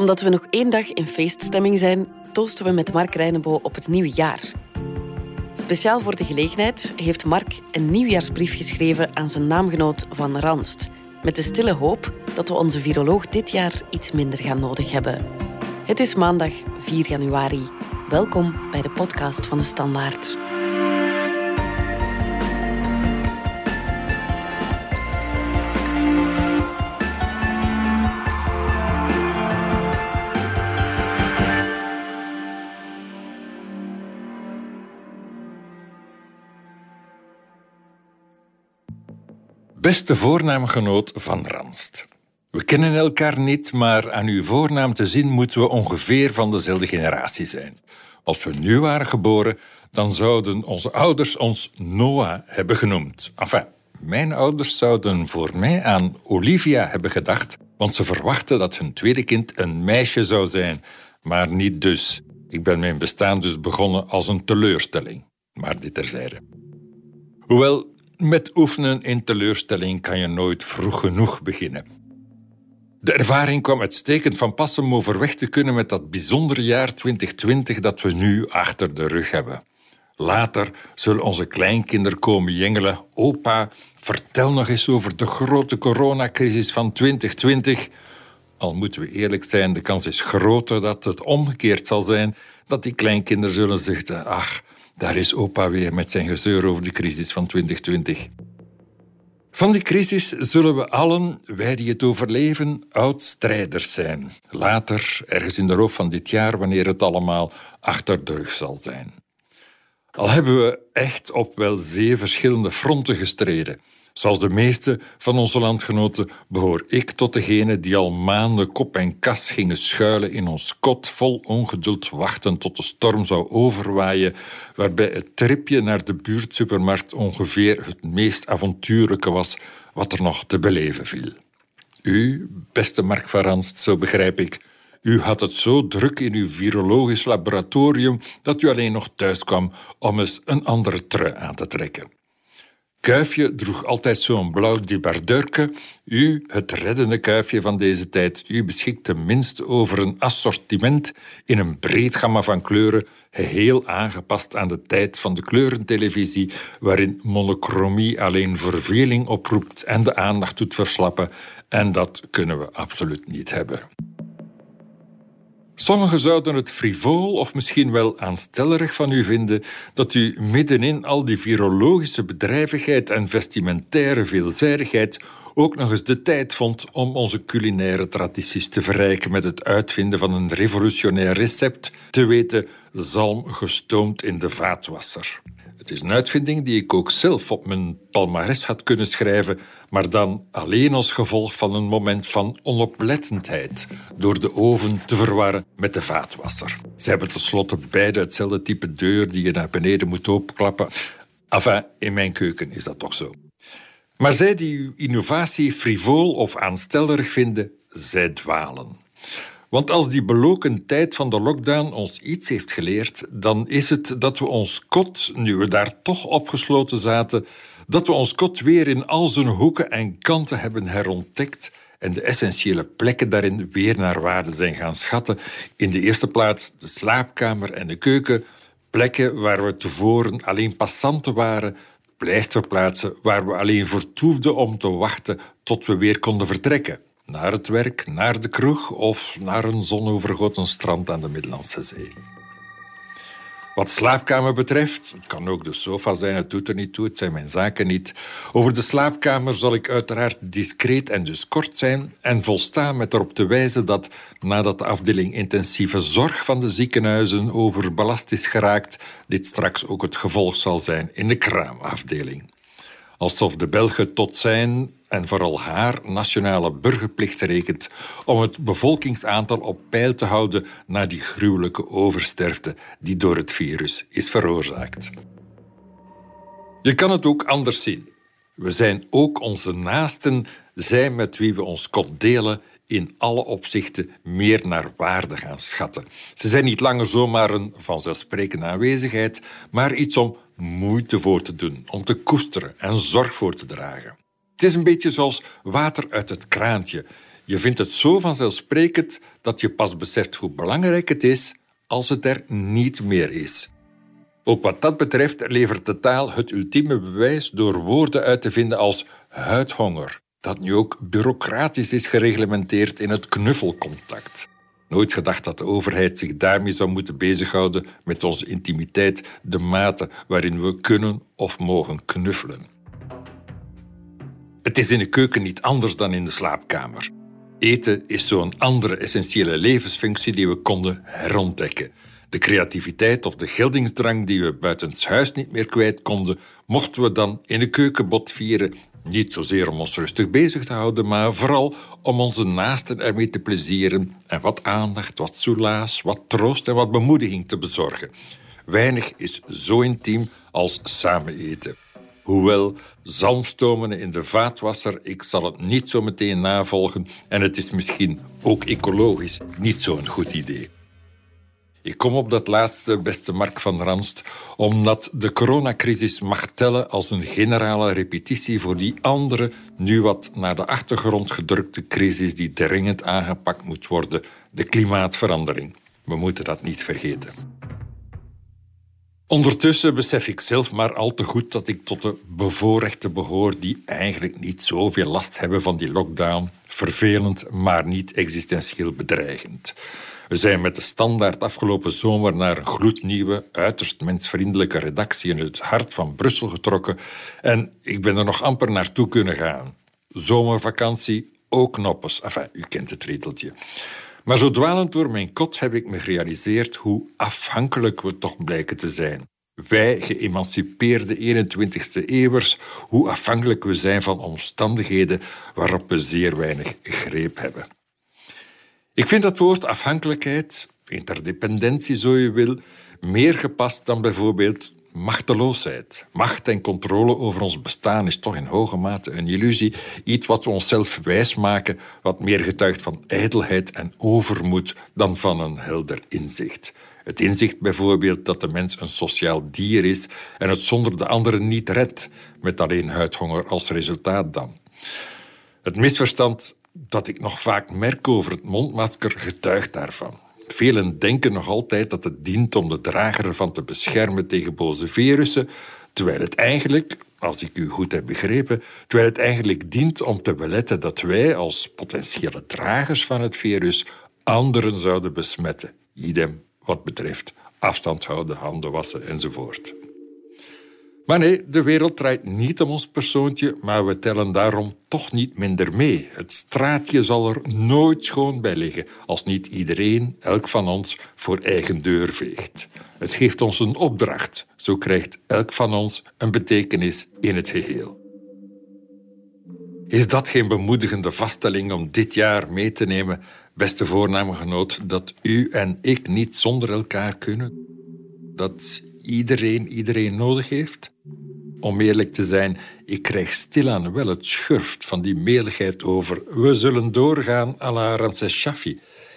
Omdat we nog één dag in feeststemming zijn, toosten we met Mark Reinebo op het nieuwe jaar. Speciaal voor de gelegenheid heeft Mark een nieuwjaarsbrief geschreven aan zijn naamgenoot Van Ranst. Met de stille hoop dat we onze viroloog dit jaar iets minder gaan nodig hebben. Het is maandag 4 januari. Welkom bij de podcast van de Standaard. Beste voornaamgenoot van Ranst. We kennen elkaar niet, maar aan uw voornaam te zien moeten we ongeveer van dezelfde generatie zijn. Als we nu waren geboren, dan zouden onze ouders ons Noah hebben genoemd. Enfin, mijn ouders zouden voor mij aan Olivia hebben gedacht, want ze verwachten dat hun tweede kind een meisje zou zijn. Maar niet dus. Ik ben mijn bestaan dus begonnen als een teleurstelling. Maar dit terzijde. Hoewel, met oefenen in teleurstelling kan je nooit vroeg genoeg beginnen. De ervaring kwam uitstekend van pas om overweg te kunnen met dat bijzondere jaar 2020 dat we nu achter de rug hebben. Later zullen onze kleinkinderen komen jengelen. Opa, vertel nog eens over de grote coronacrisis van 2020. Al moeten we eerlijk zijn, de kans is groter dat het omgekeerd zal zijn. Dat die kleinkinderen zullen zeggen: Ach, daar is opa weer met zijn gezeur over de crisis van 2020. Van die crisis zullen we allen, wij die het overleven, oud-strijders zijn. Later, ergens in de loop van dit jaar, wanneer het allemaal achter de rug zal zijn. Al hebben we echt op wel zeer verschillende fronten gestreden. Zoals de meeste van onze landgenoten behoor ik tot degenen die al maanden kop en kas gingen schuilen in ons kot, vol ongeduld wachten tot de storm zou overwaaien, waarbij het tripje naar de buurtsupermarkt ongeveer het meest avontuurlijke was wat er nog te beleven viel. U, beste Mark van Ranst, zo begrijp ik, u had het zo druk in uw virologisch laboratorium dat u alleen nog thuis kwam om eens een andere trui aan te trekken. Kuifje droeg altijd zo'n blauw debardeurke. U, het reddende kuifje van deze tijd, u beschikt tenminste over een assortiment in een breed gamma van kleuren, geheel aangepast aan de tijd van de kleurentelevisie, waarin monochromie alleen verveling oproept en de aandacht doet verslappen. En dat kunnen we absoluut niet hebben. Sommigen zouden het frivol of misschien wel aanstellerig van u vinden dat u middenin al die virologische bedrijvigheid en vestimentaire veelzijdigheid ook nog eens de tijd vond om onze culinaire tradities te verrijken met het uitvinden van een revolutionair recept, te weten zalm gestoomd in de vaatwasser. Het is een uitvinding die ik ook zelf op mijn palmares had kunnen schrijven, maar dan alleen als gevolg van een moment van onoplettendheid, door de oven te verwarren met de vaatwasser. Ze hebben tenslotte beide hetzelfde type deur die je naar beneden moet openklappen. Enfin, in mijn keuken is dat toch zo. Maar zij die uw innovatie frivol of aanstellerig vinden, zij dwalen. Want als die beloken tijd van de lockdown ons iets heeft geleerd, dan is het dat we ons kot, nu we daar toch opgesloten zaten, dat we ons kot weer in al zijn hoeken en kanten hebben herontdekt en de essentiële plekken daarin weer naar waarde zijn gaan schatten. In de eerste plaats de slaapkamer en de keuken, plekken waar we tevoren alleen passanten waren, pleisterplaatsen waar we alleen vertoefden om te wachten tot we weer konden vertrekken. Naar het werk, naar de kroeg of naar een zonovergoten strand aan de Middellandse Zee. Wat slaapkamer betreft, het kan ook de sofa zijn, het doet er niet toe, het zijn mijn zaken niet. Over de slaapkamer zal ik uiteraard discreet en dus kort zijn en volstaan met erop te wijzen dat nadat de afdeling intensieve zorg van de ziekenhuizen overbelast is geraakt, dit straks ook het gevolg zal zijn in de kraamafdeling. Alsof de Belgen tot zijn en vooral haar nationale burgerplicht rekent om het bevolkingsaantal op peil te houden na die gruwelijke oversterfte die door het virus is veroorzaakt. Je kan het ook anders zien. We zijn ook onze naasten, zij met wie we ons kot delen, in alle opzichten meer naar waarde gaan schatten. Ze zijn niet langer zomaar een vanzelfsprekende aanwezigheid, maar iets om moeite voor te doen, om te koesteren en zorg voor te dragen. Het is een beetje zoals water uit het kraantje. Je vindt het zo vanzelfsprekend dat je pas beseft hoe belangrijk het is als het er niet meer is. Ook wat dat betreft levert de taal het ultieme bewijs door woorden uit te vinden als huidhonger, dat nu ook bureaucratisch is gereglementeerd in het knuffelcontact. Nooit gedacht dat de overheid zich daarmee zou moeten bezighouden met onze intimiteit, de mate waarin we kunnen of mogen knuffelen. Het is in de keuken niet anders dan in de slaapkamer. Eten is zo'n andere essentiële levensfunctie die we konden herontdekken. De creativiteit of de geldingsdrang die we buiten het huis niet meer kwijt konden, mochten we dan in de keuken botvieren. Niet zozeer om ons rustig bezig te houden, maar vooral om onze naasten ermee te plezieren en wat aandacht, wat soelaas, wat troost en wat bemoediging te bezorgen. Weinig is zo intiem als samen eten. Hoewel, zalmstomen in de vaatwasser, ik zal het niet zo meteen navolgen en het is misschien ook ecologisch niet zo'n goed idee. Ik kom op dat laatste, beste Mark van Ranst, omdat de coronacrisis mag tellen als een generale repetitie voor die andere, nu wat naar de achtergrond gedrukte crisis die dringend aangepakt moet worden, de klimaatverandering. We moeten dat niet vergeten. Ondertussen besef ik zelf maar al te goed dat ik tot de bevoorrechten behoor die eigenlijk niet zoveel last hebben van die lockdown. Vervelend, maar niet existentieel bedreigend. We zijn met de standaard afgelopen zomer naar een gloednieuwe, uiterst mensvriendelijke redactie in het hart van Brussel getrokken en ik ben er nog amper naartoe kunnen gaan. Zomervakantie, ook noppes. Enfin, u kent het riedeltje. Maar zo dwalend door mijn kot heb ik me gerealiseerd hoe afhankelijk we toch blijken te zijn. Wij, geëmancipeerde 21ste eeuwers, hoe afhankelijk we zijn van omstandigheden waarop we zeer weinig greep hebben. Ik vind dat woord afhankelijkheid, interdependentie zo je wil, meer gepast dan bijvoorbeeld machteloosheid. Macht en controle over ons bestaan is toch in hoge mate een illusie, iets wat we onszelf wijsmaken, wat meer getuigt van ijdelheid en overmoed dan van een helder inzicht. Het inzicht bijvoorbeeld dat de mens een sociaal dier is en het zonder de anderen niet redt, met alleen huidhonger als resultaat dan. Het misverstand dat ik nog vaak merk over het mondmasker getuigt daarvan. Velen denken nog altijd dat het dient om de drager ervan te beschermen tegen boze virussen, terwijl het eigenlijk, als ik u goed heb begrepen, terwijl het eigenlijk dient om te beletten dat wij als potentiële dragers van het virus anderen zouden besmetten. Idem wat betreft afstand houden, handen wassen enzovoort. Maar nee, de wereld draait niet om ons persoontje, maar we tellen daarom toch niet minder mee. Het straatje zal er nooit schoon bij liggen als niet iedereen, elk van ons, voor eigen deur veegt. Het geeft ons een opdracht. Zo krijgt elk van ons een betekenis in het geheel. Is dat geen bemoedigende vaststelling om dit jaar mee te nemen, beste voornamegenoot, dat u en ik niet zonder elkaar kunnen? Dat iedereen iedereen nodig heeft? Om eerlijk te zijn, ik krijg stilaan wel het schurft van die meligheid over we zullen doorgaan à la Ramses.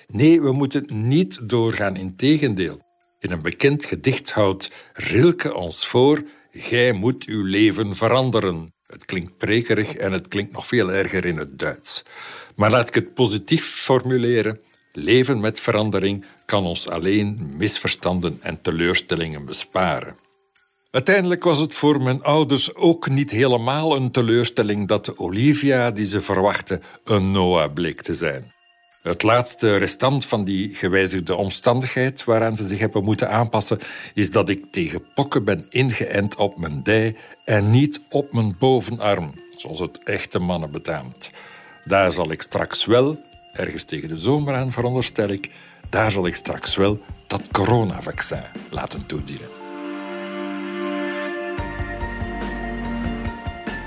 Nee, we moeten niet doorgaan, in tegendeel. In een bekend gedicht houdt Rilke ons voor Gij moet uw leven veranderen. Het klinkt prekerig en het klinkt nog veel erger in het Duits. Maar laat ik het positief formuleren. Leven met verandering kan ons alleen misverstanden en teleurstellingen besparen. Uiteindelijk was het voor mijn ouders ook niet helemaal een teleurstelling dat Olivia die ze verwachten een Noah bleek te zijn. Het laatste restant van die gewijzigde omstandigheid waaraan ze zich hebben moeten aanpassen, is dat ik tegen pokken ben ingeënt op mijn dij en niet op mijn bovenarm, zoals het echte mannen betaamt. Daar zal ik straks wel, ergens tegen de zomer aan veronderstel ik, daar zal ik straks wel dat coronavaccin laten toedienen.